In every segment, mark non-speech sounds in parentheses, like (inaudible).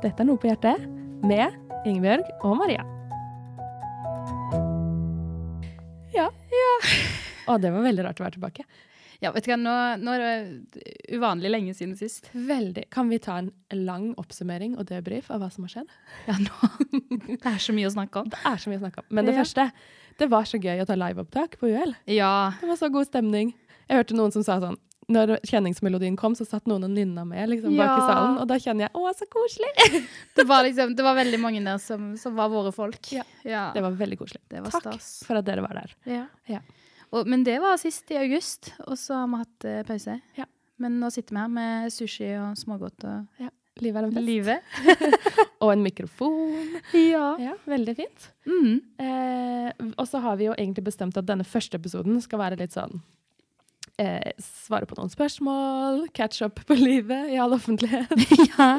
Dette er Noe på hjertet med Ingebjørg og Maria. Ja. ja. Å, det var veldig rart å være tilbake. Ja, vet du hva, nå, nå er det uvanlig lenge siden sist. Veldig. Kan vi ta en lang oppsummering og debrief av hva som har skjedd? Ja, nå Det er så mye å snakke om. Det er så mye å snakke om. Men det Ja. første, det var så gøy å ta liveopptak på UL. Ja. Det var så god stemning. Jeg hørte noen som sa sånn når kjenningsmelodien kom, så satt noen og nynna med liksom, bak i salen. Og da kjenner jeg 'Å, så koselig'. (laughs) Det var liksom, det var veldig mange der som, som var våre folk. Ja. ja. Det var veldig koselig. Det var Takk stas. for at dere var der. Ja. Ja. Og, men det var sist i august, og så har vi hatt uh, pause. Ja. Men nå sitter vi her med sushi og smågodt og Livet er en fest. livet. (laughs) Og en mikrofon. Ja. Ja, veldig fint. Mm. Eh, og så har vi jo egentlig bestemt at denne første episoden skal være litt sånn eh, Svare på noen spørsmål, catch up på livet i all offentlighet. (laughs) ja.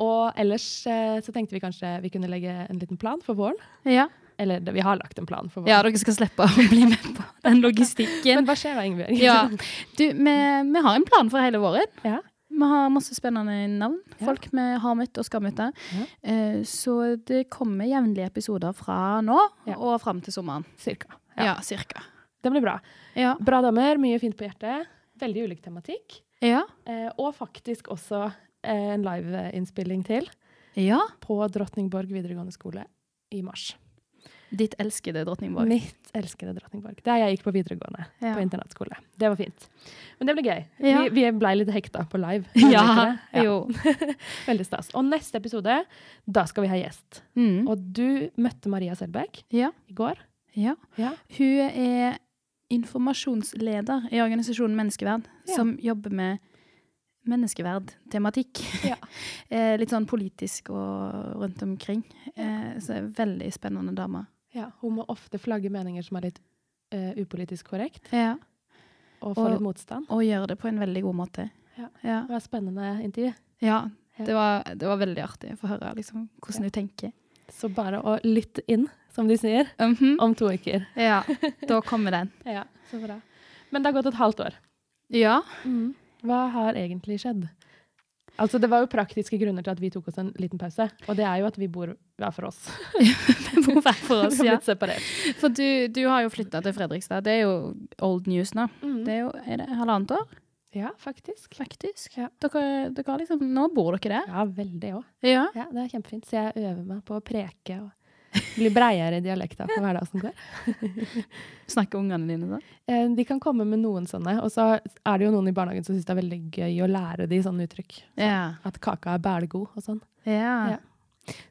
Og ellers eh, så tenkte vi kanskje vi kunne legge en liten plan for våren. ja. Eller vi har lagt en plan for våren. Ja, dere skal slippe å bli med på den logistikken. Men hva skjer da, Ingebjørg? Ja. Du, vi, vi har en plan for hele våren. Ja. Vi har masse spennende navn. Folk vi har møtt og skal møte. Eh, så det kommer jevnlige episoder fra nå og fram til sommeren. Cirka. Ja. cirka. Det blir bra. Ja. Bra damer, mye fint på hjertet. Veldig ulik tematikk. Ja. Eh, og faktisk også eh, en liveinnspilling til ja. på Drottningborg videregående skole i mars. Ditt elskede Drottningborg. Mitt elskede Drottningborg. Der jeg gikk på videregående. Ja. På internatskole. Det var fint. Men det ble gøy. Ja. Vi, vi blei litt hekta på live. (laughs) Ja, det? jo. (laughs) Veldig stas. Og neste episode, da skal vi ha gjest. Mm. Og du møtte Maria Selbekk Ja. i går. ja. Ja. Hun er informasjonsleder i organisasjonen Menneskeverd, Ja. som jobber med menneskeverd-tematikk. Ja. (laughs) eh, litt sånn politisk og rundt omkring. Eh, så er veldig spennende dame. ja. Hun må ofte flagge meninger som er litt uh, upolitisk korrekt, Ja. og få Og- litt motstand. Og gjør det på en veldig god måte. Ja. Ja. Det var et spennende intervju. Ja, Ja. det var, det var veldig artig å få høre liksom, hvordan du tenker. Så bare å lytte inn, som de sier, Mhm. om to uker. Ja, (laughs) da kommer den. Ja, så bra. Men det har gått et halvt år. Ja. Hva har egentlig skjedd? Altså, Det var jo praktiske grunner til at vi tok oss en liten pause. Og det er jo at vi bor hver for oss. (laughs) Vi bor hver for oss, (laughs) ja. For du, du har jo flytta til Fredrikstad. Det er jo old news nå. Mm. Det er jo er det halvannet år, Ja, faktisk. faktisk. Ja. Dere, dere har liksom, nå bor dere der. Ja, veldig òg. Ja. Ja, det er kjempefint. Så jeg øver meg på å preke og bli breiere i dialekta for hver dag som går. (laughs) Snakker ungene dine da? Eh, De kan komme med noen sånne, og så er det jo noen i barnehagen som syns det er veldig gøy å lære de sånne uttrykk. Ja. At kaka er bælgod og sånn. ja. Ja.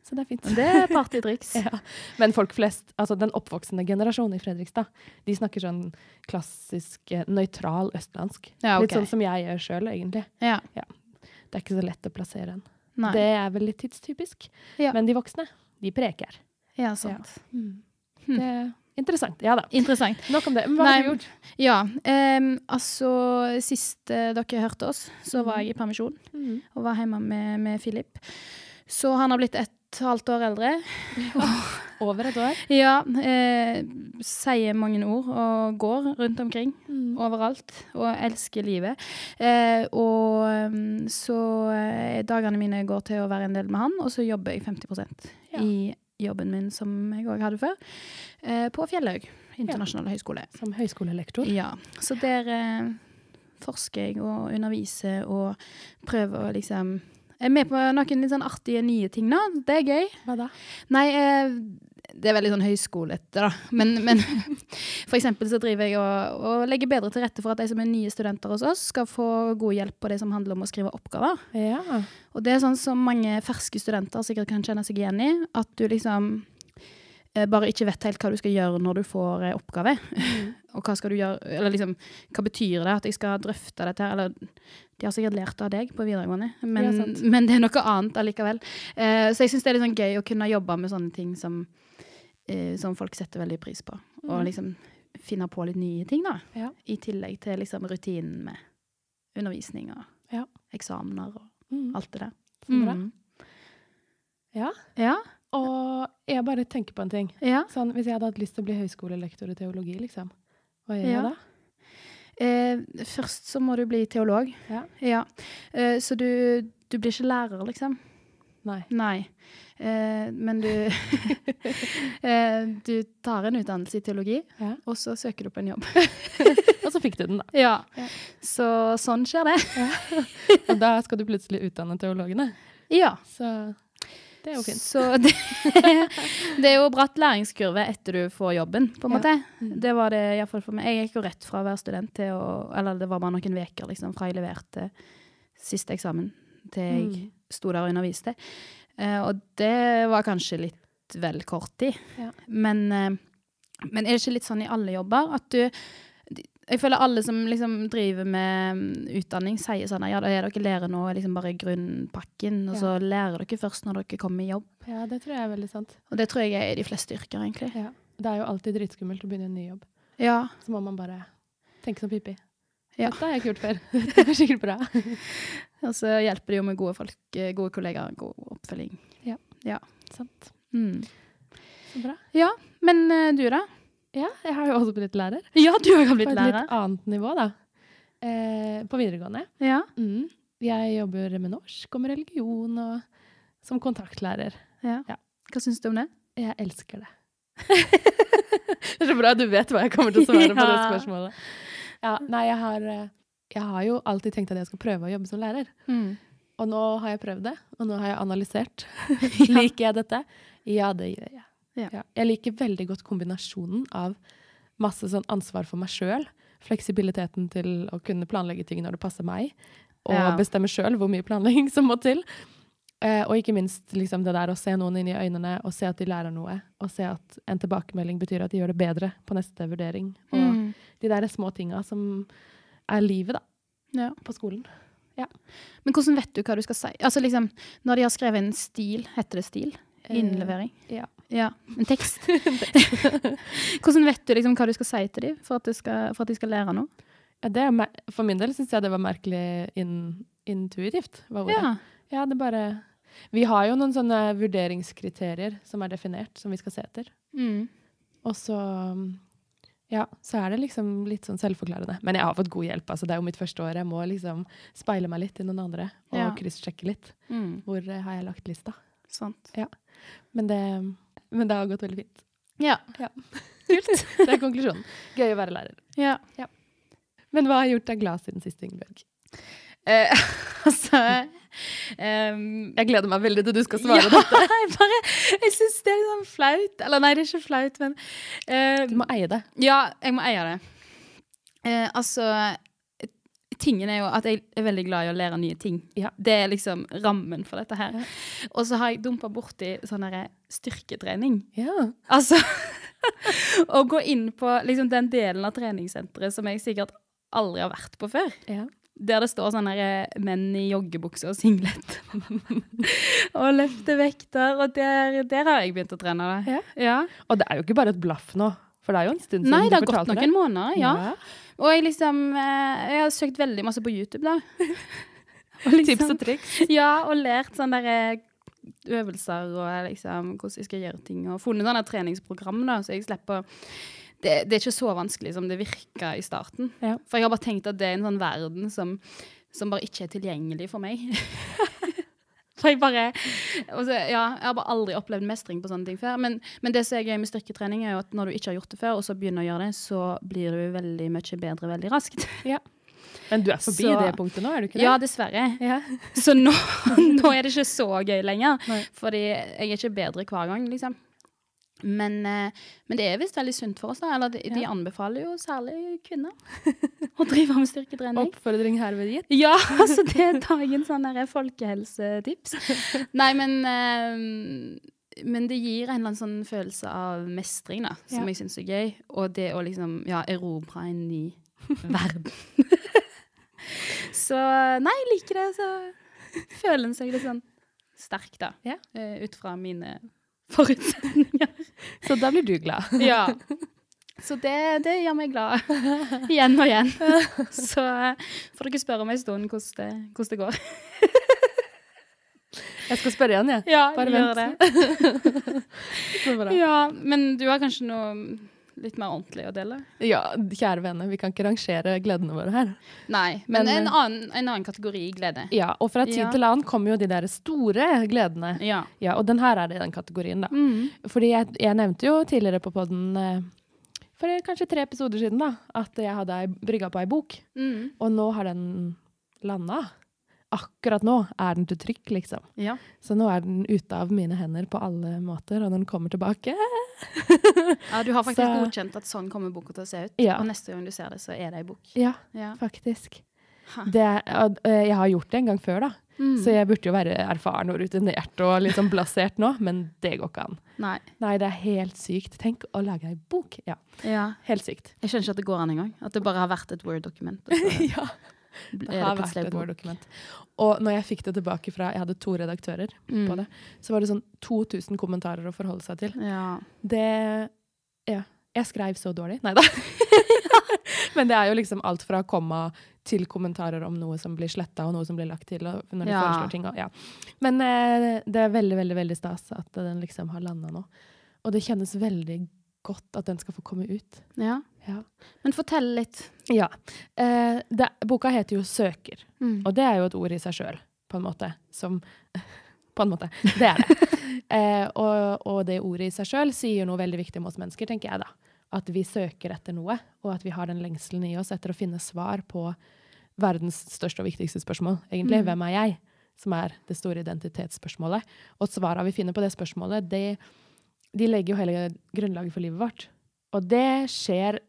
Så det er fint. Det er partytriks. (laughs) Ja. Men folk flest, altså den oppvoksende generasjonen i Fredrikstad, de snakker sånn klassisk eh, nøytral østlandsk. Ja, Litt sånn som jeg gjør sjøl, egentlig. Ja. Det er ikke så lett å plassere en. Nei. Det er vel litt tidstypisk. Ja. Men de voksne, de preker. Ja, sant. Hm. Det er interessant. Ja da. Interessant. Nok om det. Men hva har du gjort? Ja, um, altså sist uh, dere hørte oss, så var jeg i permisjon og var hjemme med, med Philip. Så han har blitt et halvt år eldre. Over et år. (laughs) Ja, eh, sier mange ord og går rundt omkring overalt og elsker livet. Eh, og em, så dagene mine går til å være en del med han, og så jobber jeg 50 Ja. i jobben min som jeg òg hadde før, eh, på Fjellhaug internasjonale høgskole. Som høyskolelektor. Ja, så der eh, forsker jeg og underviser og prøver å liksom Jeg er med på noen litt sånn artige nye ting nå. Det er gøy. Hva da? Nei, eh, det er veldig sånn høyskolete, da. Men, men (laughs) for eksempel så driver jeg og, og legger bedre til rette for at de som er nye studenter hos oss, skal få god hjelp på det som handler om å skrive oppgaver. Ja. Og det er sånn som mange ferske studenter sikkert kan kjenne seg igjen i. At du liksom bare ikke vet helt hva du skal gjøre når du får eh, oppgave. (laughs) og hva skal du gjøre, eller liksom, hva betyr det at jeg skal drøfte dette? Eller de har sikkert lært av deg på videregående, men, ja, (laughs) men det er noe annet allikevel. Eh, så jeg syns det er litt sånn gøy å kunne jobbe med sånne ting som, eh, som folk setter veldig pris på. Og Mm. liksom finne på litt nye ting, da. Ja. I tillegg til liksom rutinen med undervisning og Ja. eksamener og Mm. alt det der. Mm. Ja. Ja. Og jeg bare tenker på en ting. Ja. Sånn, hvis jeg hadde hatt lyst til å bli høyskolelektor i teologi, liksom. Hva gjør Ja. jeg da? Eh, først så må du bli teolog. Ja. Ja. Eh, så du, du blir ikke lærer, liksom. Nei. Nei. Eh, men du (laughs) eh, Du tar en utdannelse i teologi, Ja. og så søker du på en jobb. (laughs) Og så fikk du den, da. Ja. Ja. Så sånn skjer det. Og da skal du plutselig utdanne teologene. Ja. Så det er jo fint. Så det, (laughs) det er jo bratt læringskurve etter du får jobben, på en Ja. måte. Mm. Det var det iallfall for meg. Jeg gikk jo rett fra å være student til å Eller det var bare noen uker liksom, fra jeg leverte siste eksamen til jeg Mm. sto der og underviste. Eh, og det var kanskje litt vel kort tid. Ja. Men, eh, men er det ikke litt sånn i alle jobber at du Jeg føler alle som liksom driver med mm, utdanning, sier sånn ja, er dere lærer nå liksom bare grunnpakken, og Ja. så lærer dere først når dere kommer i jobb. Ja, det tror jeg er veldig sant. Og det tror jeg er i de fleste yrker, egentlig. Ja. Det er jo alltid dritskummelt å begynne en ny jobb. Ja. Så må man bare tenke som Pippi. Ja. Dette har jeg ikke gjort før. (laughs) Det er sikkert bra. (laughs) Og så hjelper det jo med gode folk, eh, gode kollegaer, god oppfølging. Sant. Mm. Så bra. Ja, men eh, du da? Ja, jeg har jo også blitt lærer. Ja, du har blitt lærer. På et lærer. litt annet nivå, da. Eh, på videregående. Ja. Mm. Jeg jobber med norsk og med religion og som kontaktlærer. ja. Ja. Hva syns du om det? Jeg elsker det. (laughs) det er så bra du vet hva jeg kommer til å svare på det spørsmålet. Ja, nei, jeg har, eh, jeg har jo alltid tenkt at jeg skal prøve å jobbe som lærer. Og nå har jeg prøvd det, og nå har jeg analysert. (laughs) Liker jeg dette? Ja, det gjør jeg. Ja. Jeg liker veldig godt kombinasjonen av masse sånn ansvar for meg sjøl, fleksibiliteten til å kunne planlegge ting når det passer meg, og Ja. bestemme sjøl hvor mye planlegging som må til. Eh, og ikke minst liksom det der å se noen inn i øynene og se at de lærer noe, og se at en tilbakemelding betyr at de gjør det bedre på neste vurdering. Og Mm. de der små tinga som er livet, da, Ja. på skolen. Men hvordan vet du hva du skal si? Altså liksom, Når de har skrevet en stil, heter det stil? Innlevering? ja. Ja. En tekst? (laughs) (laughs) hvordan vet du liksom hva du skal si til dem for at, skal, for at de skal lære noe? Ja, det for min del syns jeg det var merkelig in, intuitivt. Var ordet. Ja. Ja, det bare Vi har jo noen sånne vurderingskriterier som er definert, som vi skal se etter. Mm. Og så Ja, så er det liksom litt sånn selvforklarende. Men jeg har fått god hjelp. altså Det er jo mitt første år. Jeg må liksom speile meg litt i noen andre og Ja. kryssjekke litt. Mm. Hvor eh, har jeg lagt lista? Sant. Men det, men det har gått veldig fint. Ja. (laughs) Kult. (laughs) Det er konklusjonen. Gøy å være lærer. ja. Men hva har gjort deg glad siden sist, Ingebjørg? Eh, (laughs) altså um, Jeg gleder meg veldig til du skal svare. ja, dette. jeg bare Jeg syns det er litt sånn flaut. Eller nei, det er ikke flaut, men uh, Du må eie det. Ja, jeg må eie det. Eh, altså Tingen er jo at jeg er veldig glad i å lære nye ting. Ja. Det er liksom rammen for dette her. Ja. Og så har jeg dumpa borti sånn derre styrketrening. Ja. Altså (laughs) Å gå inn på liksom den delen av treningssenteret som jeg sikkert aldri har vært på før. ja. Der det står sånne der menn i joggebukse og singlet (laughs) og løfter vekter. Og der, der har jeg begynt å trene. ja. Og det er jo ikke bare et blaff nå, for det er jo en stund siden Nei, du det har gått fortalte noen måneder. ja. Og jeg liksom eh, Jeg har søkt veldig masse på YouTube, da. (laughs) Og liksom- Tips og triks. Ja, og lært sånne der, eh, øvelser og liksom hvordan jeg skal gjøre ting. Og funnet sånne treningsprogram, da, så jeg slipper det, det er ikke så vanskelig som det virka i starten. Ja. For jeg har bare tenkt at det er en sånn verden som, som bare ikke er tilgjengelig for meg. (laughs) For jeg bare så, Ja, jeg har bare aldri opplevd mestring på sånne ting før. Men, men det som er gøy med styrketrening, er jo at når du ikke har gjort det før, og så begynner å gjøre det, så blir du veldig mye bedre veldig raskt. Men du er forbi Så- det punktet nå, er du ikke det? Ja, dessverre. Ja. Så nå, (laughs) nå er det ikke så gøy lenger. Nei. Fordi jeg er ikke bedre hver gang, liksom. Men, eh, men det er visst veldig sunt for oss, da. Eller de, de Ja. anbefaler anbefaler jo særlig kvinner (laughs) å drive med styrketrening. Oppfordring herved gitt. Ja, så det er dagens sånn folkehelsetips. Nei, men eh, Men det gir en eller annen sånn følelse av mestring, da, som Ja. jeg syns er gøy. Og det å liksom ja, erobre en ny (laughs) verden. så nei, jeg liker det. Så føler en seg litt sånn sterk, da. Ja. eh, ut fra mine forutsetninger. Så da blir du glad. (laughs) ja. Så det, det gjør meg glad. Igjen og igjen. Så eh, får dere spørre om en stund hvordan hvordan det går. Jeg skal spørre igjen, jeg. Ja, Bare gjør vent. det. (laughs) Ja, men du har kanskje noe litt mer ordentlig å dele. Ja, kjære venner, vi kan ikke rangere gledene våre her. Nei, men, Men, en, eh, annen, en annen kategori glede. Ja, Og fra tid Ja. til annen kommer jo de der store gledene. Ja. Ja, Og den her er i den kategorien, da. Mm. Fordi jeg, jeg nevnte jo tidligere på podden eh, for kanskje tre episoder siden da, at jeg hadde brygga på ei bok. Mm. Og nå har den landa. Akkurat nå er den til trykk, liksom. Ja. Så nå er den ute av mine hender på alle måter, og når den kommer tilbake ja, du har faktisk (laughs) Så- godkjent at sånn kommer boka til å se ut. Ja. Og neste gang du ser det, så er det ei bok. Ja, Ja. faktisk. Det, og, eh, jeg har gjort det en gang før, da. Mm. Så jeg burde jo være erfaren og rutinert og litt sånn blasert nå, men det går ikke an. Nei. Nei, det er helt sykt. Tenk å lage ei bok. Ja, Ja. helt sykt. Jeg skjønner ikke at det går an engang. At det bare har vært et Word-dokument. (laughs) ja, det har vært et Word-dokument. Og når jeg fikk det tilbake fra Jeg hadde to redaktører Mm. på det. Så var det sånn 2000 kommentarer å forholde seg til. Ja. Det Ja. Jeg skrev så dårlig. Nei da. (laughs) Men det er jo liksom alt fra komma til kommentarer om noe som blir sletta, og noe som blir lagt til. Når de Ja. foreslår ting. Og, ja. Men eh, det er veldig, veldig veldig stas at den liksom har landa nå. Og det kjennes veldig godt at den skal få komme ut. ja. Ja. Men fortell litt. ja. Eh, det, boka heter jo 'Søker', Mm. og det er jo et ord i seg sjøl, på en måte. Som (laughs) På en måte. Det er det. (laughs) eh, og, og det ordet i seg sjøl sier noe veldig viktig om oss mennesker, tenker jeg da. At vi søker etter noe, og at vi har den lengselen i oss etter å finne svar på verdens største og viktigste spørsmål. Egentlig, Mm. hvem er jeg? Som er det store identitetsspørsmålet. Og svarene vi finner på det spørsmålet, det, de legger jo hele grunnlaget for livet vårt. Og det skjer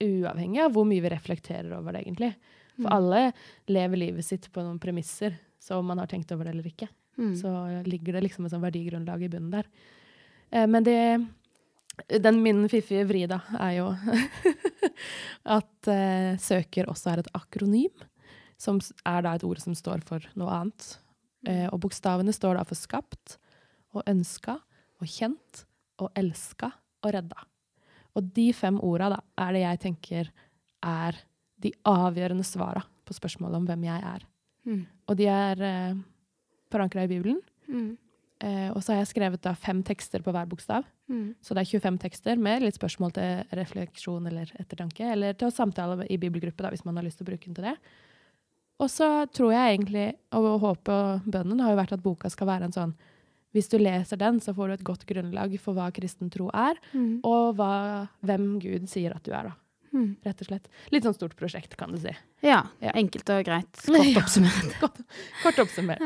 uavhengig av hvor mye vi reflekterer over det, egentlig. For Mm. alle lever livet sitt på noen premisser, så om man har tenkt over det eller ikke, Mm. så ligger det liksom et sånn verdigrunnlag i bunnen der. Eh, men det Den min fiffige vri, da, er jo (laughs) at eh, søker også er et akronym, som er da et ord som står for noe annet. Eh, og bokstavene står da for skapt og ønska og kjent og elska og redda. Og de fem orda da, er det jeg tenker er de avgjørende svara på spørsmålet om hvem jeg er. Mm. Og de er eh, forankra i Bibelen. Mm. Eh, og så har jeg skrevet da fem tekster på hver bokstav. Mm. Så det er 25 tekster med litt spørsmål til refleksjon eller ettertanke, eller til å samtale i bibelgruppe da, hvis man har lyst til å bruke den til det. Og så tror jeg egentlig, og håpet og bønnen har jo vært at boka skal være en sånn Hvis du leser den, så får du et godt grunnlag for hva kristen tro er, Mm. og hva, hvem Gud sier at du er, da. Mm. Rett og slett. Litt sånn stort prosjekt, kan du si. Ja. Ja. Enkelt og greit. (laughs) Kort oppsummert. Kort, kort oppsummert.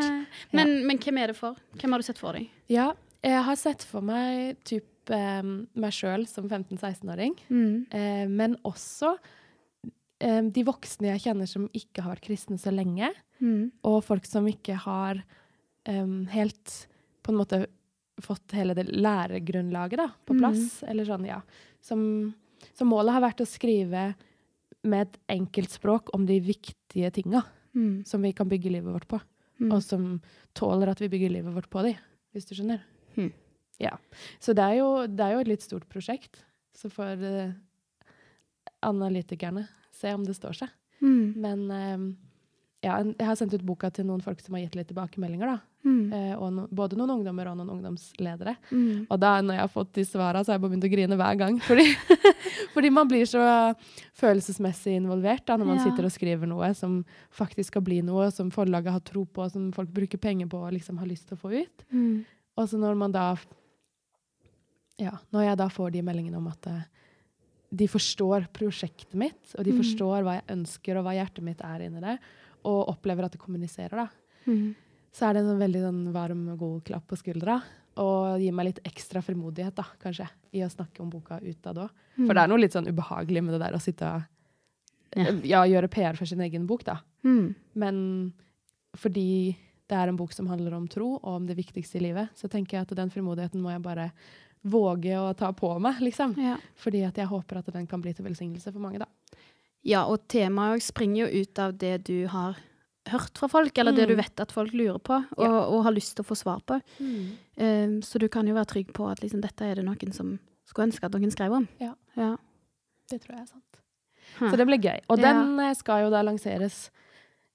Men, men hvem er det for? Hvem har du sett for deg? Ja, jeg har sett for meg typ eh, meg sjøl som 15-16-åring. Mm. Eh, men også eh, de voksne jeg kjenner som ikke har vært kristne så lenge, Mm. og folk som ikke har eh, helt på en måte fått hele det læregrunnlaget da, på plass. plass. Eller sånn, ja. Som, så målet har vært å skrive med et enkelt språk om de viktige tinga Mm. som vi kan bygge livet vårt på, Mm. og som tåler at vi bygger livet vårt på de, hvis du skjønner. Mhm. Ja. Så det er, jo, det er jo et litt stort prosjekt. Så får uh, analytikerne se om det står seg. Mm. Men um, ja, jeg har sendt ut boka til noen folk som har gitt litt tilbakemeldinger. da. Mm. Eh, og no, både noen ungdommer og noen ungdomsledere. Mm. Og da når jeg har fått de svara, så har jeg bare begynt å grine hver gang. (laughs) Fordi, fordi man blir så følelsesmessig involvert da, når man Ja. sitter og skriver noe som faktisk skal bli noe, som forlaget har tro på, som folk bruker penger på og liksom har lyst til å få ut. Mm. Og så når man da Ja, når jeg da får de meldingene om at eh, de forstår prosjektet mitt, og de Mm. forstår hva jeg ønsker, og hva hjertet mitt er inni det, og opplever at det kommuniserer, da, Mm. Så er det en sånn veldig sånn varm og god klapp på skuldra. Og gir meg litt ekstra frimodighet, da, kanskje, i å snakke om boka utad òg. Mm. For det er noe litt sånn ubehagelig med det der å sitte og Ja. ja, gjøre PR for sin egen bok, da. Mm. Men fordi det er en bok som handler om tro, og om det viktigste i livet, så tenker jeg at den frimodigheten må jeg bare våge å ta på meg, liksom. Ja. Fordi at jeg håper at den kan bli til velsignelse for mange, da. ja, og temaet springer jo ut av det du har hørt fra folk, eller det Mm. du vet at folk lurer på, og, Ja. og har lyst til å få svar på. Um, så du kan jo være trygg på at liksom, dette er det noen som skulle ønske at noen skrev om. Ja. ja. Det tror jeg er sant. Hm. Så det blir gøy. Og Ja. den eh, skal jo da lanseres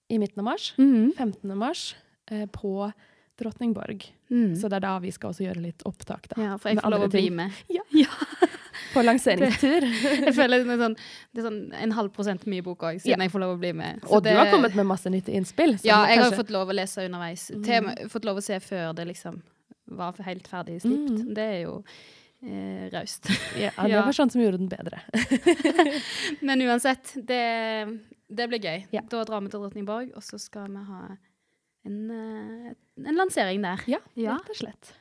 i midten av mars. Mm. 15. mars eh, på Drottningborg. Mm. Så det er da vi skal også gjøre litt opptak, da. ja, for jeg får lov å bli med. med. Ja. (laughs) på lanseringstur. (laughs) Jeg føler det er sånn, det er sånn en halv prosent mye bok òg, siden Ja. jeg får lov å bli med. Så Og du har kommet med masse nyttige innspill. Ja, jeg har kanskje- fått lov å lese underveis. Til, og fått lov å se før det liksom var helt ferdig slipt. Mm. Det er jo eh, raust. ja, (laughs) det var sånn som gjorde den bedre. (laughs) Men uansett, det, det blir gøy. Ja. Da drar vi til Drotningborg, og så skal vi ha en, eh, en lansering der. Ja, Ja. rett og slett.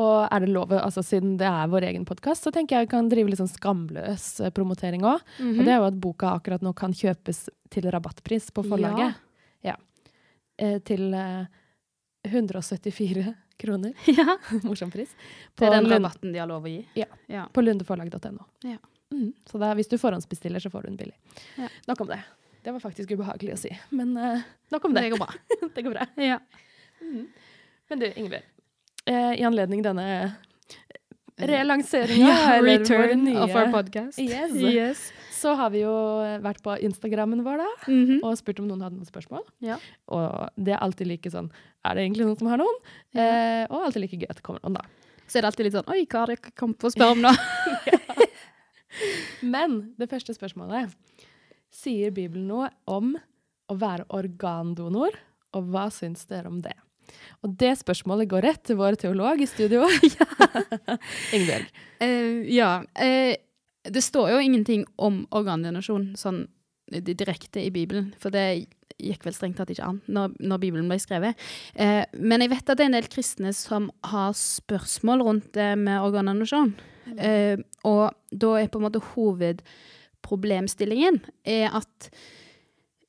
Og er det lov, altså siden det er vår egen podkast, så tenker jeg vi kan drive litt sånn skamløs eh, promotering òg. Mhm. Og det er jo at boka akkurat nå kan kjøpes til rabattpris på forlaget. Ja. Eh, til eh, 174 kroner. (laughs) Ja. (laughs) Morsom pris. Det er den rabatten de har lov å gi. Ja. ja. På lundeforlag.no. Ja. Mm, så da, hvis du forhåndsbestiller, så får du den billig. Ja. Nok om det. Det var faktisk ubehagelig å si, men eh, nok om det. Det går bra. (laughs) det går bra. Ja. Men du, Ingvild. Eh, I anledning denne relanseringa, Ja, return nye- of our podcast. Yes. Yes. så har vi jo vært på Instagrammen vår da, Mhm. og spurt om noen hadde noen spørsmål. Ja. Og det er alltid like sånn Er det egentlig noen som har noen? Eh, og alltid like gøy at det kommer noen, da. Så er det alltid litt sånn Oi, hva har dere kommet på å spørre om nå? (laughs) Men det første spørsmålet Sier Bibelen noe om å være organdonor, og hva syns dere om det? Og det spørsmålet går rett til vår teolog i studio. (laughs) (laughs) Ingebjørg. Uh, ja. Uh, det står jo ingenting om organdonasjon sånn eh, direkte i Bibelen, for det gikk vel strengt tatt ikke an når, når Bibelen ble skrevet. Eh, men jeg vet at det er en del kristne som har spørsmål rundt det med organdonasjon. Eh, og da er på en måte hovedproblemstillingen er at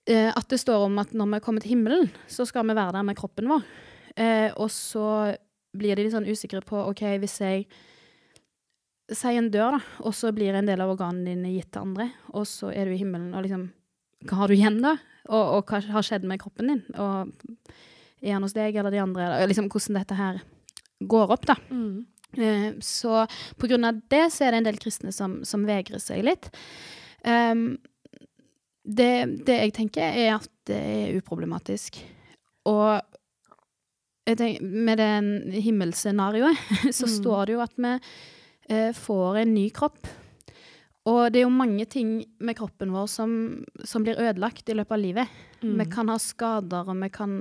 eh, at det står om at når vi kommer til himmelen, så skal vi være der med kroppen vår. Eh, og så blir de litt sånn usikre på OK, hvis jeg sier en dør, da, og så blir en del av organene dine gitt til andre, og så er du i himmelen, og liksom Hva har du igjen, da? Og, og hva har skjedd med kroppen din? Og er han hos deg eller de andre? Eller liksom hvordan dette her går opp, da. Mm. Eh, så på grunn av det så er det en del kristne som, som vegrer seg litt. Um, det, det jeg tenker, er at det er uproblematisk. Og tenker, med det himmelscenarioet (laughs) så Mm. står det jo at vi eh, får en ny kropp. Og det er jo mange ting med kroppen vår som, som blir ødelagt i løpet av livet. Mm. Vi kan ha skader, og vi kan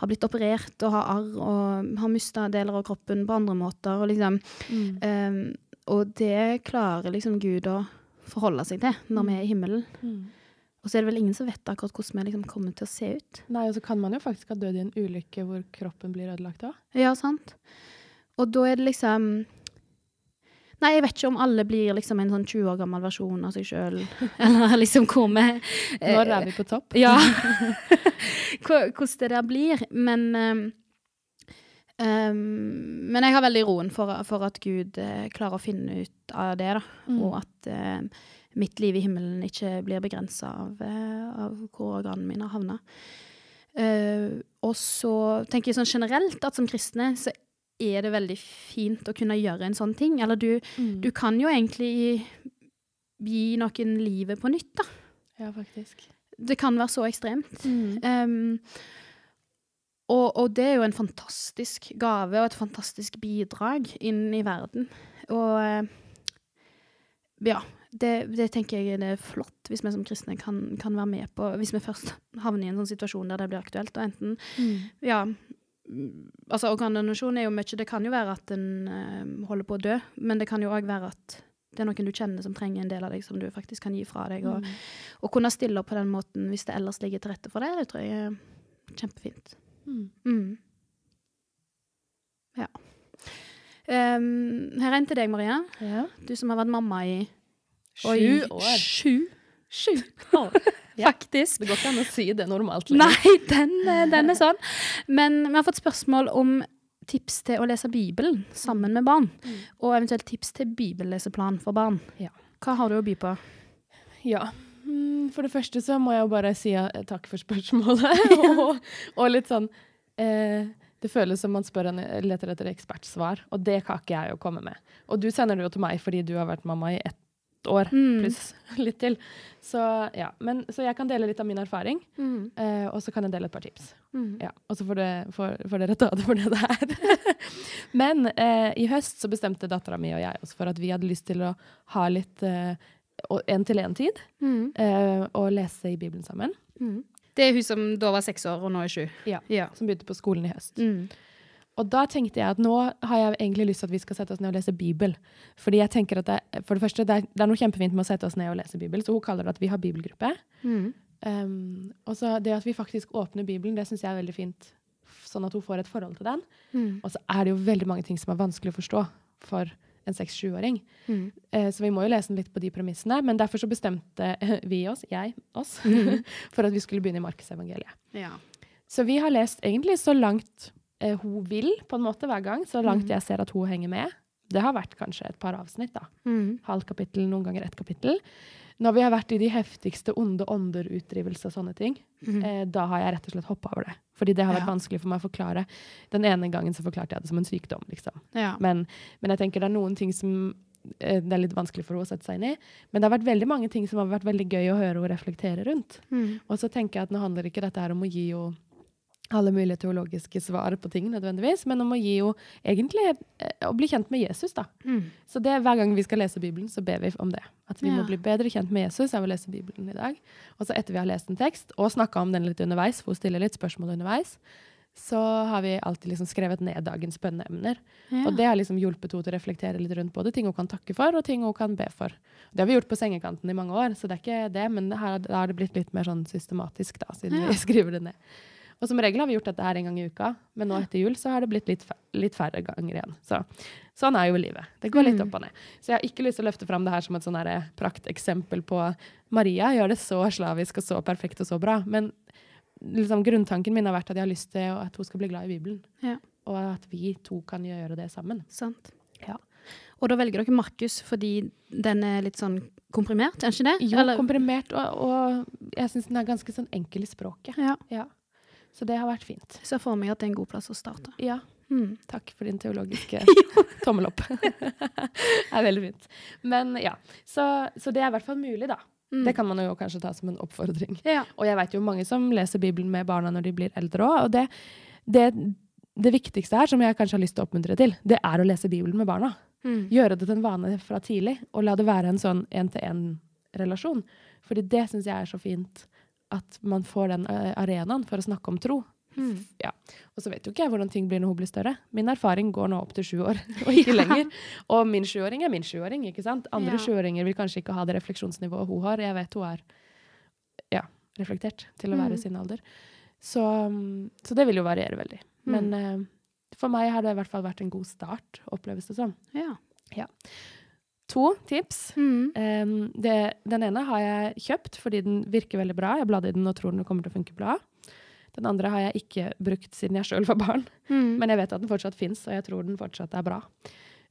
ha blitt operert og ha arr og har mista deler av kroppen på andre måter. Og, liksom, Mm. ehm, og det klarer liksom Gud å forholde seg til når vi er i himmelen. Og så er det vel ingen som vet akkurat hvordan vi liksom kommer til å se ut. Nei, og så kan man jo faktisk ha dødd i en ulykke hvor kroppen blir ødelagt òg. Ja, sant? Og da er det liksom Nei, jeg vet ikke om alle blir liksom en sånn 20 år gammel versjon av seg sjøl, (laughs) eller liksom hvor vi eh, Når er vi på topp? Ja. (laughs) Hvordan det der blir. Men ehm, Men jeg har veldig roen for, for at Gud eh, klarer å finne ut av det, da. Mm. Og at eh, mitt liv i himmelen ikke blir begrensa av, eh, av hvor organene mine har havna. Uh, og så tenker jeg sånn generelt at som kristne så er det veldig fint å kunne gjøre en sånn ting. Eller du, Mm. du kan jo egentlig gi, gi noen livet på nytt, da. Ja, faktisk. Det kan være så ekstremt. Mm. Um, og, og det er jo en fantastisk gave og et fantastisk bidrag inn i verden. Og eh, ja, det, det tenker jeg er flott hvis vi som kristne kan, kan være med på, hvis vi først havner i en sånn situasjon der det blir aktuelt. Og enten, Mm. ja Altså organdonasjon er jo mye Det kan jo være at en uh, holder på å dø, men det kan jo òg være at det er noen du kjenner som trenger en del av deg, som du faktisk kan gi fra deg. Og, Mm. å kunne stille opp på den måten hvis det ellers ligger til rette for det, det tror jeg er kjempefint. Mm. Mm. Ja. Um, her er en til deg, Maria. Ja. Du som har vært mamma i Sju år. Sju? Sju (laughs) år, Ja. faktisk. Det går ikke an å si det normalt lenger. Nei, den, eh, den er sånn. Men vi har fått spørsmål om tips til å lese Bibelen sammen med barn. Mm. Og eventuelt tips til bibelleseplan for barn. Ja. Hva har du å by på? Ja. Mm, For det første så må jeg jo bare si eh, takk for spørsmålet. (laughs) (laughs) og, og litt sånn eh, Det føles som man spør en, leter etter ekspertsvar, og det kan ikke jeg jo komme med. Og du sender det jo til meg fordi du har vært mamma i ett år Mm. pluss (laughs) litt til. Så ja, men, så jeg kan dele litt av min erfaring, Mm. eh, og så kan jeg dele et par tips. Mm. Ja, og så får, det, får, får dere ta det for det det er. (laughs) Men eh, i høst så bestemte dattera mi og jeg oss for at vi hadde lyst til å ha litt eh, en-til-en-tid, Mm. eh, og lese i Bibelen sammen. Mm. Det er hun som da var seks år, og nå er sju. Ja. Ja. Som begynte på skolen i høst. Mm. Og da tenkte jeg at nå har jeg egentlig lyst til at vi skal sette oss ned og lese Bibel. Fordi jeg tenker at det, For det første, det er, det er noe kjempefint med å sette oss ned og lese Bibel, så hun kaller det at vi har bibelgruppe. Mm. Um, og så det at vi faktisk åpner Bibelen, det syns jeg er veldig fint. Sånn at hun får et forhold til den. Mm. Og så er det jo veldig mange ting som er vanskelig å forstå for en seks-sjuåring. Mm. Uh, så vi må jo lese den litt på de premissene. Men derfor så bestemte (laughs) vi oss, jeg, oss, Mhm. (laughs) for at vi skulle begynne i Markusevangeliet. Ja. Så vi har lest egentlig så langt eh, hun vil, på en måte, hver gang. Så langt Mhm. jeg ser at hun henger med. Det har vært kanskje et par avsnitt, da. Mm. Halvt kapittel, noen ganger ett kapittel. Når vi har vært i de heftigste onde ånder, utdrivelse og sånne ting, Mm. eh, da har jeg rett og slett hoppa over det. Fordi det har vært Ja. vanskelig for meg å forklare. Den ene gangen så forklarte jeg det som en sykdom, liksom. ja. Men, men jeg tenker det er noen ting som eh, det er litt vanskelig for henne å sette seg inn i. Men det har vært veldig mange ting som har vært veldig gøy å høre henne reflektere rundt. Mm. Og så tenker jeg at nå handler ikke dette her om å gi henne alle mulige teologiske svar på ting nødvendigvis, men om å gi jo egentlig eh, å bli kjent med Jesus, da. Mm. Så det, hver gang vi skal lese Bibelen, så ber vi om det. At vi må bli bedre kjent med Jesus av å lese Bibelen i dag. Og så etter vi har lest en tekst, og snakka om den litt underveis, for hun stiller litt spørsmål underveis, så har vi alltid liksom skrevet ned dagens spennende emner. Ja. Og det har liksom hjulpet henne til å reflektere litt rundt både ting hun kan takke for, og ting hun kan be for. Det har vi gjort på sengekanten i mange år, så det er ikke det, men da har det blitt litt mer sånn systematisk, da, siden Ja. vi (laughs) skriver det ned. Og som regel har vi gjort dette her en gang i uka, men nå etter jul så har det blitt litt, litt færre ganger igjen. Så sånn er jo livet. Det går litt Mm. opp og ned. Så jeg har ikke lyst til å løfte fram det her som et sånn prakteksempel på Maria gjør det så slavisk og så perfekt og så bra. Men liksom, grunntanken min har vært at jeg har lyst til at hun skal bli glad i Bibelen. Ja. Og at vi to kan gjøre det sammen. Sant. Ja. Og da velger dere Markus fordi den er litt sånn komprimert, er den ikke det? Jo, Eller- komprimert, og, og jeg syns den er ganske sånn enkel i språket. ja. Ja. Så det har vært fint. Jeg får meg at det er en god plass å starte. Ja, Mm. takk for din teologiske (laughs) (laughs) tommel opp. det er veldig fint. Men ja, så, så det er i hvert fall mulig, da. Mm. Det kan man jo kanskje ta som en oppfordring. Ja. Og jeg vet jo mange som leser Bibelen med barna når de blir eldre òg. Og det, det, det viktigste her, som jeg kanskje har lyst til å oppmuntre til, det er å lese Bibelen med barna. Mm. Gjøre det til en vane fra tidlig, og la det være en sånn én-til-én-relasjon. Fordi det syns jeg er så fint, at man får den eh, arenaen for å snakke om tro. Mm. Og så vet jo ikke jeg hvordan ting blir når hun blir større. Min erfaring går nå opp til sju år, (laughs) og (laughs) ikke lenger. Og min sjuåring er min sjuåring, ikke sant? Andre Ja. sjuåringer vil kanskje ikke ha det refleksjonsnivået hun har. Jeg vet hun er ja, reflektert til å være Mm. sin alder. Så, mm, så det vil jo variere veldig. Men eh, for meg har det i hvert fall vært en god start, oppleves det som. Ja. Ja. To tips. Mm. Um, det, den ene har jeg kjøpt fordi den virker veldig bra. Jeg bladde i den og tror den kommer til å funke bra. Den andre har jeg ikke brukt siden jeg sjøl var barn, Mm. men jeg vet at den fortsatt fins, og jeg tror den fortsatt er bra.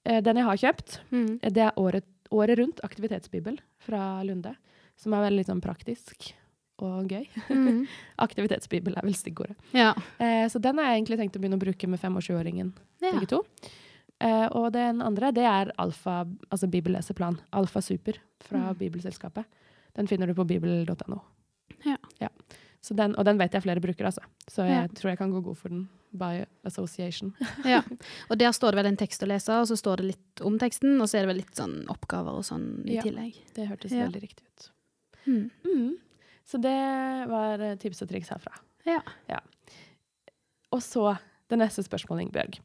Uh, den jeg har kjøpt, Mm. det er året, året rundt aktivitetsbibel fra Lunde, som er veldig sånn praktisk og gøy. Mm. (laughs) Aktivitetsbibel er vel stikkordet. Ja. Uh, så den har jeg egentlig tenkt å begynne å bruke med fem- og sjuåringen, ja. begge to. Eh, og den andre, det er Alfa, altså bibelleseplan. Alfa Super fra Mm. Bibelselskapet. Den finner du på bibel.no. Ja. Så den, og den vet jeg flere bruker, altså. Så jeg Ja. tror jeg kan gå god for den by association. (laughs) ja. Og der står det vel en tekst å lese, og så står det litt om teksten, og så er det vel litt sånn oppgaver og sånn i Ja. tillegg. Det hørtes Ja. veldig riktig ut. Mm. Mm. Så det var eh, tips og triks herfra. Ja. Og så det neste spørsmålet, Ingebjørg.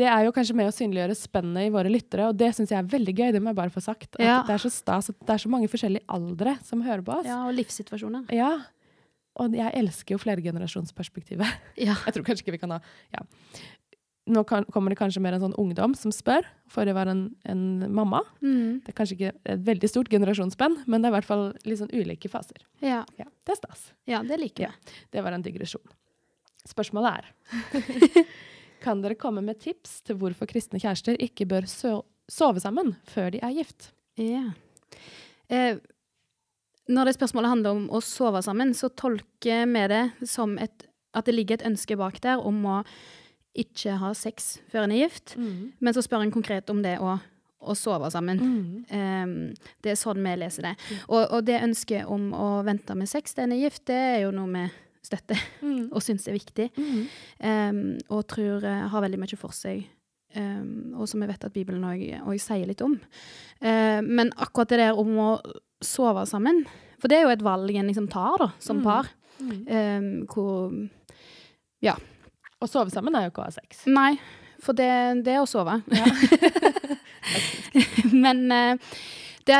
Det er jo kanskje med å synliggjøre spennet i våre lyttere, og det syns jeg er veldig gøy. Det må jeg bare få sagt. At Ja. Det er så stas at det er så mange forskjellige aldre som hører på oss. ja, og livssituasjoner. Ja. Og jeg elsker jo flergenerasjonsperspektivet. Ja. (laughs) Jeg tror kanskje ikke vi kan ha ja. Nå kan, kommer det kanskje mer en sånn ungdom som spør. Forrige var en, en mamma. Mm. Det er kanskje ikke et veldig stort generasjonsspenn, men det er i hvert fall litt sånn ulike faser. Ja. Ja, Det er stas. ja, det liker Ja. Det var en digresjon. Spørsmålet er (laughs) Kan dere komme med tips til hvorfor kristne kjærester ikke bør so sove sammen før de er gift? Ja. Eh, når det spørsmålet handler om å sove sammen, så tolker vi det som et, at det ligger et ønske bak der om å ikke ha sex før en er gift. Men så spør en konkret om det å, å sove sammen. Mm. Um, det er sånn vi leser det. Og, og det ønsket om å vente med sex til en er gift, det er jo noe vi støtter Mm. og syns er viktig. Mm. Um, og tror eh, har veldig mye for seg. Um, og som jeg vet at Bibelen òg sier litt om. Uh, men akkurat det der om å sove sammen For det er jo et valg en liksom tar, da, som Mm. par. Um, hvor Å sove sammen er jo ikke å ha sex. Nei, for det, det er å sove. Ja. (laughs) Men uh, det,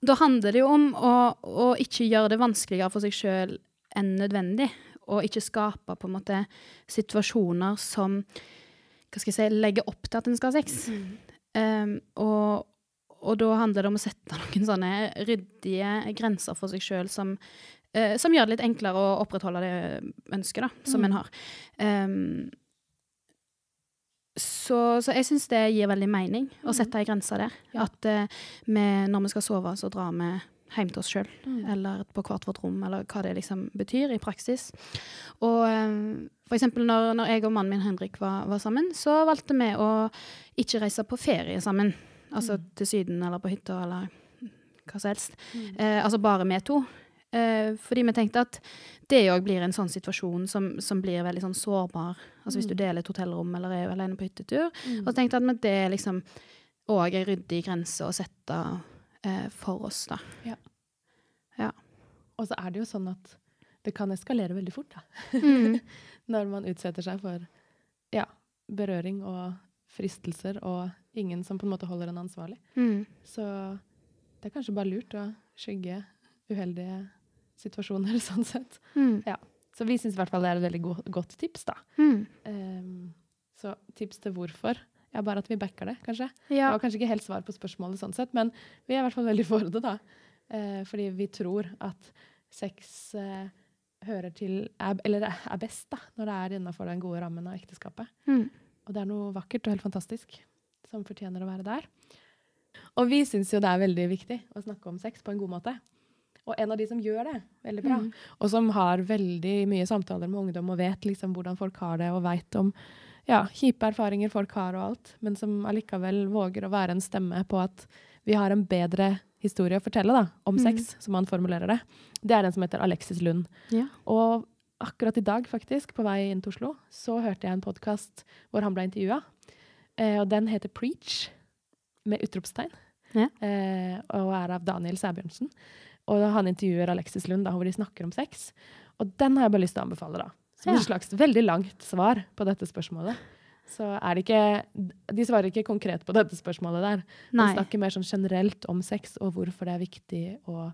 da handler det jo om å, å ikke gjøre det vanskeligere for seg sjøl enn nødvendig. Og ikke skape på en måte situasjoner som hva skal jeg si, legger opp til at en skal ha sex. Um, og, og da handler det om å sette noen sånne ryddige grenser for seg sjøl som, uh, som gjør det litt enklere å opprettholde det ønsket da, som Mm. en har. Um, så, så jeg syns det gir veldig mening å Mhm. sette ei grense der. Ja. At uh, vi, når vi skal sove, så drar vi hjem til oss sjøl. Mm. Eller på hvert vårt rom, eller hva det liksom betyr i praksis. Og eh, for eksempel når, når jeg og mannen min Henrik var, var sammen, så valgte vi å ikke reise på ferie sammen. Altså Mm. til Syden eller på hytta eller hva som helst. Mm. Eh, altså bare vi to. Eh, fordi vi tenkte at det òg blir en sånn situasjon som, som blir veldig sånn sårbar. Altså hvis du Mm. deler et hotellrom eller er alene på hyttetur. Mm. Og så tenkte jeg at det er liksom òg ei ryddig grense å sette eh, for oss, da. Og så er det jo sånn at det kan eskalere veldig fort, da. Mm. (laughs) Når man utsetter seg for ja, berøring og fristelser, og ingen som på en måte holder en ansvarlig. Mm. Så det er kanskje bare lurt å skygge uheldige situasjoner, (laughs) sånn sett. Mm. Så vi syns i hvert fall det er et veldig go godt tips, da. Mm. Ehm, så tips til hvorfor. Ja, bare at vi backer det, kanskje. Ja. Det var kanskje ikke helt svar på spørsmålet sånn sett, men vi er i hvert fall veldig for det, da. Eh, fordi vi tror at sex eh, hører til er, Eller er best, da, når det er innafor den gode rammen av ekteskapet. Mm. Og det er noe vakkert og helt fantastisk som fortjener å være der. Og vi syns jo det er veldig viktig å snakke om sex på en god måte. Og en av de som gjør det veldig bra, Mm. og som har veldig mye samtaler med ungdom og vet liksom hvordan folk har det, og veit om ja, kjipe erfaringer folk har og alt, men som allikevel våger å være en stemme på at vi har en bedre historie å fortelle da, om Mm. sex, som han formulerer det. Det er den som heter Alexis Lund. Ja. Og akkurat i dag, faktisk, på vei inn til Oslo, så hørte jeg en podkast hvor han ble intervjua. Eh, og den heter Preach, med utropstegn. Ja. Eh, og er av Daniel Sæbjørnsen. Og han intervjuer Alexis Lund, da, hvor de snakker om sex. Og den har jeg bare lyst til å anbefale, da. Som Ja. et slags veldig langt svar på dette spørsmålet. Så er det ikke De svarer ikke konkret på dette spørsmålet der. Nei. De snakker mer sånn generelt om sex, og hvorfor det er viktig å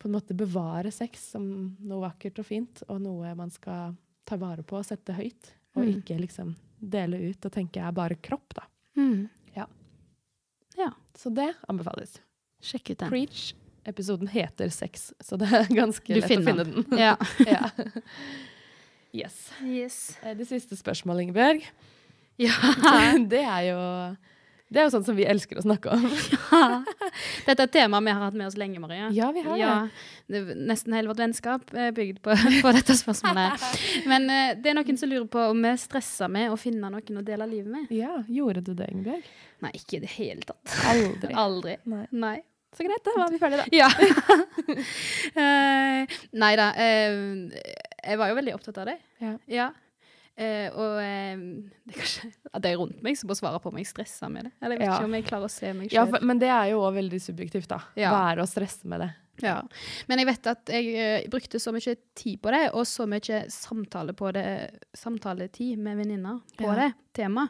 på en måte bevare sex som noe vakkert og fint, og noe man skal ta vare på og sette høyt. Og Mm. ikke liksom dele ut og tenke er bare kropp, da. Mm. Så det anbefales. Sjekk ut den. Preach. Episoden heter Sex, så det er ganske Du lett å finne den. Ja. (laughs) ja. Yes. Yes. Eh, Det siste spørsmålet, Ingebjørg, Ja. (laughs) det er jo det er jo sånn som vi elsker å snakke om. (laughs) Dette er et tema vi har hatt med oss lenge, Maria. Ja, vi har. Ja, det nesten hele vårt vennskap er bygd på, (laughs) på dette spørsmålet. Men uh, det er noen som lurer på om vi stresser med å finne noen å dele livet med. Ja, gjorde du det, Ingebjørg? Nei, ikke i det hele tatt. Aldri. Aldri. Nei. Nei. Så greit, da var vi ferdige, da. Ja. uh, nei da. eh, jeg var jo veldig opptatt av det. Ja. Eh, og eh, det er kanskje (laughs) at det er rundt meg som må svare på om jeg stresser med det. Eller jeg vet Ja. ikke om jeg klarer å se meg Ja, selv. for, men det er jo òg veldig subjektivt, da. Ja. det å stresse med det. Ja. Men jeg vet at jeg uh, brukte så mye tid på det, og så mye samtale på det, samtaletid med venninner på Ja. det temaet,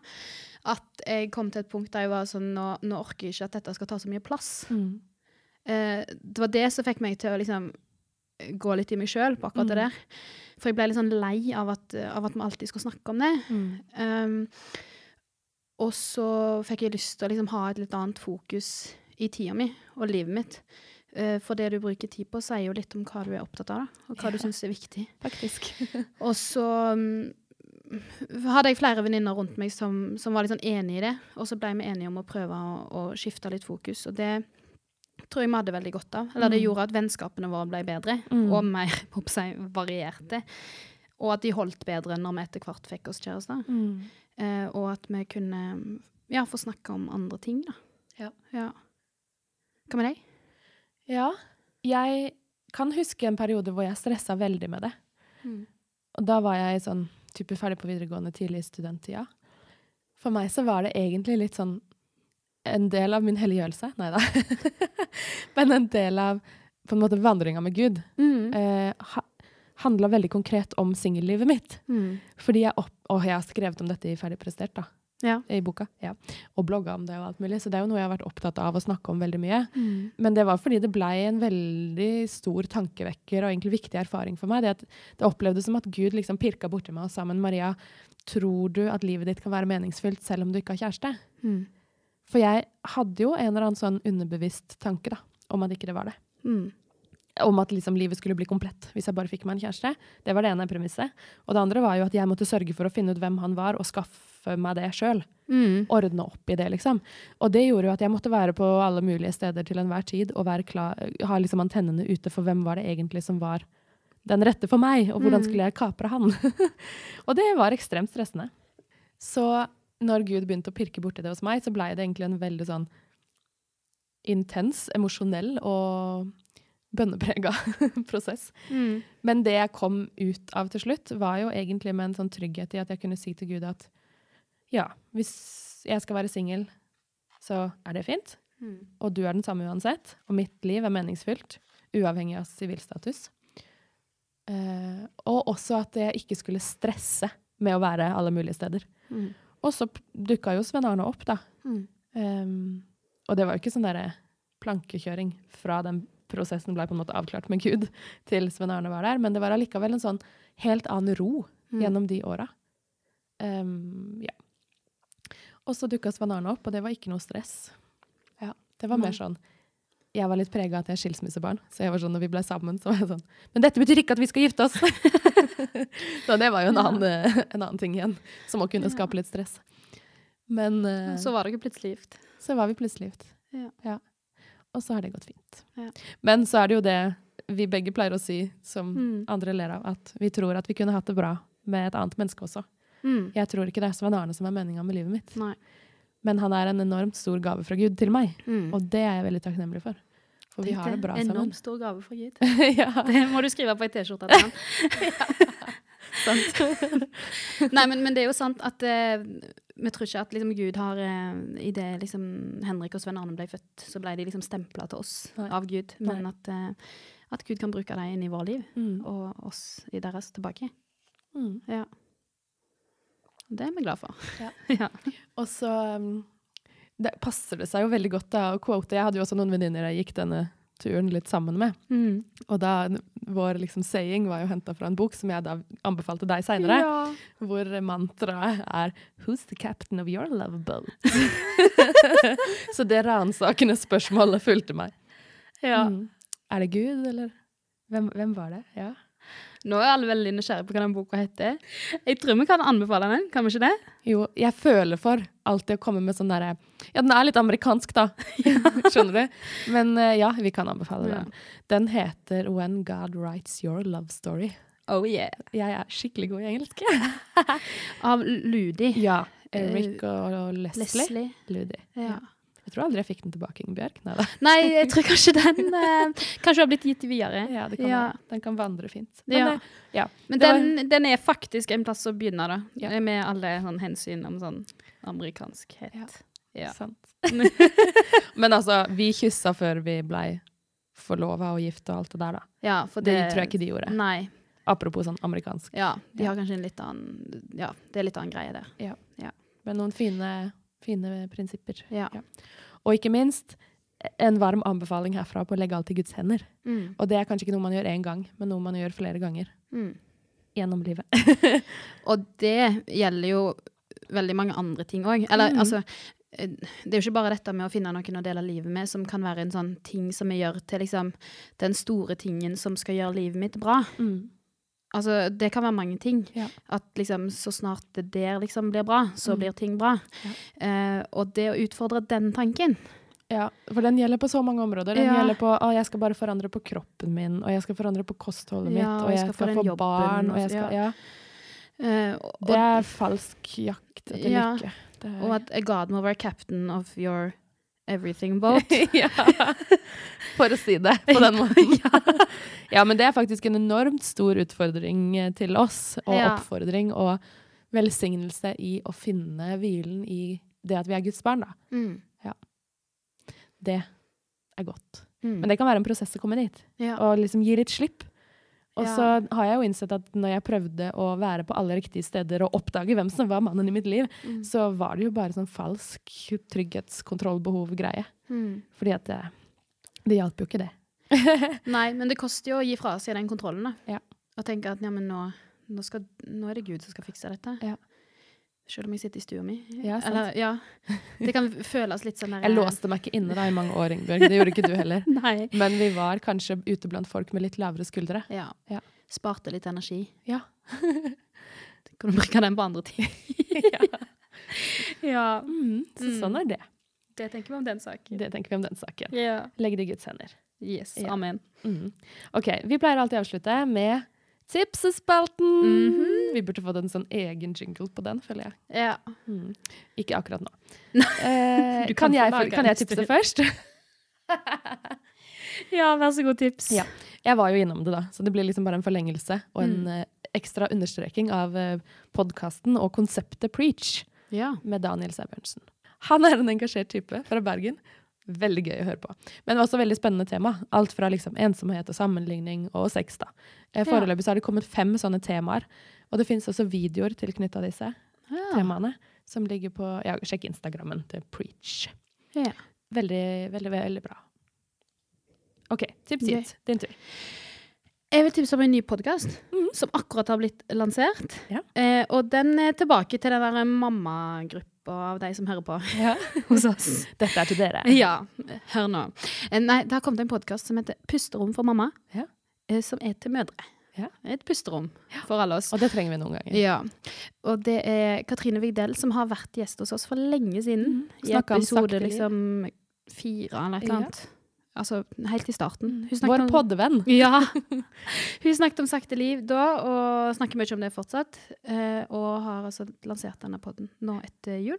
at jeg kom til et punkt der jeg var sånn Nå, nå orker jeg ikke at dette skal ta så mye plass. Eh, det var det som fikk meg til å liksom gå litt i meg sjøl på akkurat det Mm. der. For jeg ble litt sånn lei av at, av at vi alltid skal snakke om det. Um, og så fikk jeg lyst til å liksom ha et litt annet fokus i tida mi og livet mitt. Uh, for det du bruker tid på, sier jo litt om hva du er opptatt av, da, og hva du Ja. syns er viktig. Faktisk. (laughs) Og så um, hadde jeg flere venninner rundt meg som, som var litt sånn enig i det, og så ble vi enige om å prøve å, å skifte litt fokus, og det tror jeg vi hadde veldig godt av. Eller det Mm. gjorde at vennskapene våre ble bedre, Mm. og mer (laughs) seg varierte. Og at de holdt bedre når vi etter hvert fikk oss kjærester. Eh, og at vi kunne ja, få snakke om andre ting, da. Ja. ja. Hva med deg? Ja. Jeg kan huske en periode hvor jeg stressa veldig med det. Mm. Og da var jeg sånn type ferdig på videregående tidlig i studenttida. For meg så var det egentlig litt sånn en del av min helliggjørelse. Nei da. (laughs) Men en del av på en måte vandringa med Gud. Mm. Eh, ha, handla veldig konkret om singellivet mitt. Mm. Fordi jeg opp... Og jeg har skrevet om dette i Ferdig prestert, da. Ja. I boka. Ja. Og blogga om det og alt mulig. Så det er jo noe jeg har vært opptatt av å snakke om veldig mye. Mm. Men det var fordi det blei en veldig stor tankevekker og egentlig viktig erfaring for meg. Det, at det opplevdes som at Gud liksom pirka borti meg og sa men Maria, tror du at livet ditt kan være meningsfylt selv om du ikke har kjæreste? Mm. For jeg hadde jo en eller annen sånn underbevisst tanke da, om at ikke det var det. Mm. Om at liksom livet skulle bli komplett hvis jeg bare fikk meg en kjæreste. Det var det ene premisset. Og det andre var jo at jeg måtte sørge for å finne ut hvem han var, og skaffe meg det sjøl. Mm. Ordne opp i det, liksom. Og det gjorde jo at jeg måtte være på alle mulige steder til enhver tid og klar, ha liksom antennene ute for hvem var det egentlig som var den rette for meg, og hvordan Mm. skulle jeg kapre han? (laughs) og det var ekstremt stressende. Så når Gud begynte å pirke borti det hos meg, så blei det egentlig en veldig sånn intens, emosjonell og bønneprega (laughs) prosess. Mm. Men det jeg kom ut av til slutt, var jo egentlig med en sånn trygghet i at jeg kunne si til Gud at ja, hvis jeg skal være singel, så er det fint. Mm. Og du er den samme uansett. Og mitt liv er meningsfylt, uavhengig av sivilstatus. Uh, og også at jeg ikke skulle stresse med å være alle mulige steder. Mm. Og så dukka jo Sven Arne opp, da. Mm. Um, og det var jo ikke sånn derre plankekjøring fra den prosessen ble på en måte avklart med Gud, (laughs) til Sven Arne var der, men det var allikevel en sånn helt annen ro Mm. gjennom de åra. Um, ja. Og så dukka Sven Arne opp, og det var ikke noe stress. Ja, det var mer sånn Jeg var litt prega av at jeg er skilsmissebarn, så jeg var sånn når vi ble sammen, så var jeg sånn Men dette betyr ikke at vi skal gifte oss! (laughs) så det var jo en annen, eh, en annen ting igjen, som òg kunne Ja. skape litt stress. Men uh, Så var dere plutselig gift. så var vi plutselig gift. Ja. Og så har det gått fint. Ja. Men så er det jo det vi begge pleier å si, som Mm. andre ler av, at vi tror at vi kunne hatt det bra med et annet menneske også. Mm. Jeg tror ikke det er Svein Arne som er meninga med livet mitt, Nei. Men han er en enormt stor gave fra Gud til meg, Mm. og det er jeg veldig takknemlig for. For vi har det bra sammen. Enormt stor gave fra Gud. (laughs) ja, (laughs) Det må du skrive på ei T-skjorte til han. (laughs) sant. Nei, men, men det er jo sant at eh, vi tror ikke at liksom, Gud har eh, I det liksom, Henrik og Svein Arne ble født, så ble de liksom stempla til oss Nei. av Gud. Men at, eh, at Gud kan bruke dem inn i vår liv, Mm. og oss i deres tilbake. Mm. Ja. Det er vi glad for. Ja. (laughs) ja. Og så um, det passer det seg jo veldig godt da, å quote. Jeg hadde jo også noen venninner jeg gikk denne turen litt sammen med. Mm. Og da, vår liksom saying var jo henta fra en bok som jeg da anbefalte deg seinere. Ja. Hvor mantraet er 'Who's the captain of your love boat?' (laughs) Så det ransakende spørsmålet fulgte meg. ja. Mm. Er det Gud, eller? Hvem, hvem var det? Ja. Nå er alle veldig nysgjerrige på hva den boka heter. Jeg tror vi kan anbefale den, kan vi ikke det? Jo, jeg føler for alltid å komme med sånn derre Ja, den er litt amerikansk, da. (laughs) (laughs) Skjønner du? Men eh, ja, vi kan anbefale den. Den heter 'When God Writes Your Love Story'. Oh yeah. Jeg er skikkelig god i engelsk. (laughs) Av Ludi. Ja. Eric og, og Leslie. Leslie. Ludi. Ja. Jeg tror aldri jeg fikk den tilbake, Ingebjørg. Neida. Nei, jeg tror kanskje den (laughs) eh, Kanskje har blitt gitt videre. Ja, det kan Ja. Den kan vandre fint. Men, Ja. Det, ja. Men Det var- den, den er faktisk en plass å begynne, da. Ja. Med alle sånn hensyn om sånn amerikanskhet. Ja. Ja. Sant. (laughs) Men altså, vi kyssa før vi blei forlova og gift og alt det der, da. Ja, for Det, det, tror jeg ikke de gjorde. Nei. Apropos sånn amerikansk. Ja, de Ja. har kanskje en litt annen Ja, det er litt annen greie der. Men noen fine, fine prinsipper. Ja. Ja. Og ikke minst en varm anbefaling herfra på å legge alt i Guds hender. Mm. Og det er kanskje ikke noe man gjør én gang, men noe man gjør flere ganger Mm. gjennom livet. (laughs) Og det gjelder jo veldig mange andre ting òg. Eller mm. altså det er jo ikke bare dette med å finne noen å dele livet med, som kan være en sånn ting som vi gjør til liksom den store tingen som skal gjøre livet mitt bra. Mm. Altså, det kan være mange ting. Ja. At liksom, så snart det der liksom blir bra, så Mm. blir ting bra. Eh, og det å utfordre den tanken Ja, for den gjelder på så mange områder. Den Ja. gjelder på at jeg skal bare forandre på kroppen min, og jeg skal forandre på kostholdet mitt, Ja, og jeg skal skal, få jobben, barn, og jeg skal Ja. Uh, og, Det er falsk jakt etter Ja. lykke. Og at god må være captain of your everything boat. (laughs) ja. (laughs) For å si det på den måten. (laughs) ja. men det er faktisk en enormt stor utfordring eh, til oss, og Ja. oppfordring og velsignelse i å finne hvilen i det at vi er Guds barn, da. Mm. Det er godt. Mm. Men det kan være en prosess å komme dit, ja. og liksom gi litt slipp. Og Ja. så har jeg jo innsett at når jeg prøvde å være på alle riktige steder og oppdage hvem som var mannen i mitt liv, Mm. så var det jo bare sånn falsk trygghetskontrollbehov-greie. Mm. Fordi at det, det hjalp jo ikke det. (laughs) (laughs) Nei, men det koster jo å gi fra seg den kontrollen, da. Ja. Og tenke at ja, men nå, nå, skal, nå er det Gud som skal fikse dette. Ja. Selv om jeg sitter i stua mi. Ja. Eller, ja. Det kan (laughs) føles litt sånn der Jeg låste meg ikke inne da i mange år, Ingebjørg. Det gjorde ikke du heller. (laughs) Men vi var kanskje ute blant folk med litt lavere skuldre. Ja. Ja. Sparte litt energi. Ja. (laughs) Du bruke den på andre ting? ja. Mm, så sånn er det. Det tenker vi om den saken. Det tenker vi om den saken. Ja. Legg det i Guds hender. Yes. Ja. Amen. Mm. OK, vi pleier alltid å avslutte med tipsespalten. Mhm. Vi burde fått en sånn egen jingle på den, føler jeg. Ja. Mm. Ikke akkurat nå. Eh, (laughs) kan, kan jeg, kan jeg tipse først? (laughs) ja, vær så god tips. Ja. Jeg var jo innom det, da, så det blir liksom bare en forlengelse og en Mm. eh, ekstra understreking av uh, podkasten og konseptet Preach Ja. med Daniel Sæbjørnsen. Han er en engasjert type fra Bergen. Veldig gøy å høre på. Men det var også veldig spennende tema. Alt fra liksom ensomhet og sammenligning og sex. da. Eh, Foreløpig så har det kommet fem sånne temaer. Og det finnes også videoer tilknytta disse Ja. temaene. Som ligger på Ja, sjekk Instagrammen til Preach. Ja. Veldig, veldig, veldig bra. OK, tips hit. Din tur. Jeg vil tipse om en ny podkast mm. som akkurat har blitt lansert. Ja. Eh, og den er tilbake til den der mammagruppa av de som hører på Ja. (laughs) hos oss. Dette er til dere. Ja, hør nå. Eh, nei, det har kommet en podkast som heter Pusterom for mamma. Ja. eh, som er til mødre. Ja. Et pusterom for alle oss. Og det trenger vi noen ganger. Ja. Og det er Katrine Vigdel som har vært gjest hos oss for lenge siden. I Snakket om episode liksom fire eller et eller annet. Altså helt i starten. Hun Vår om- poddevenn. (laughs) Ja. Hun snakket om sakte liv da, og snakker mye om det fortsatt. eh, Og har altså lansert denne podden nå etter jul.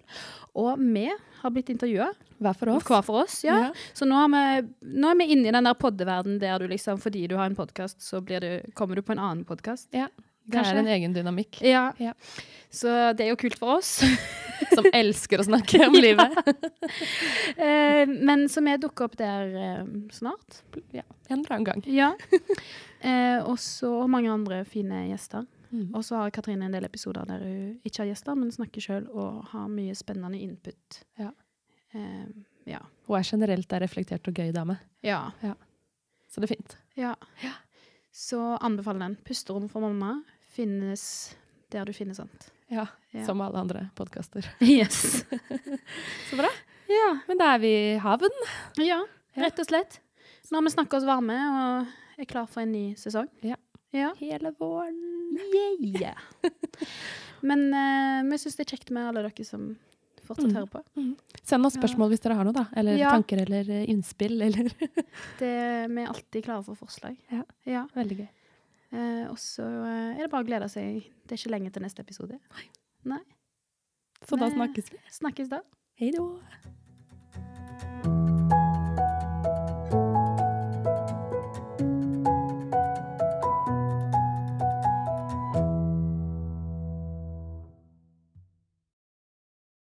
Og vi har blitt intervjua, Hver for oss. hver for oss. ja. Så nå vi, nå er vi inne i den der poddeverdenen der du liksom, fordi du har en podkast, så blir du, kommer du på en annen podkast. Ja. Det Kanskje. er en egen dynamikk. Ja. Ja. Så det er jo kult for oss. (laughs) Som elsker å snakke om (laughs) livet. (laughs) Eh, Men så vi dukker opp der eh, snart. Ja, en eller annen gang. Ja. Eh, og så mange andre fine gjester. Mm. Og så har Katrine en del episoder der hun ikke har gjester, men snakker sjøl og har mye spennende input. Ja. Ja. Hun er generelt en reflektert og gøy dame, ja. så det er fint. Ja. Så anbefaler den. Pusterom for mamma finnes der du finner sånt. Ja, Ja. Som alle andre podkaster. (laughs) Yes. (laughs) Så bra. ja. Men da er vi i havn. ja, rett og slett. Nå har vi snakka oss varme og er klar for en ny sesong. Ja. ja. Hele våren. Yeah. (laughs) Men uh, vi syns det er kjekt med alle dere som fortsatt Mm. hører på. Send oss spørsmål hvis dere har noe, da. Eller Ja. tanker eller eh, innspill. Eller Det, vi er alltid klare for forslag. Ja. ja. Veldig gøy. Eh, og så eh, er det bare å glede seg. Det er ikke lenge til neste episode. Nei. Nei. Så da eh, snakkes vi. Snakkes da. Hei da.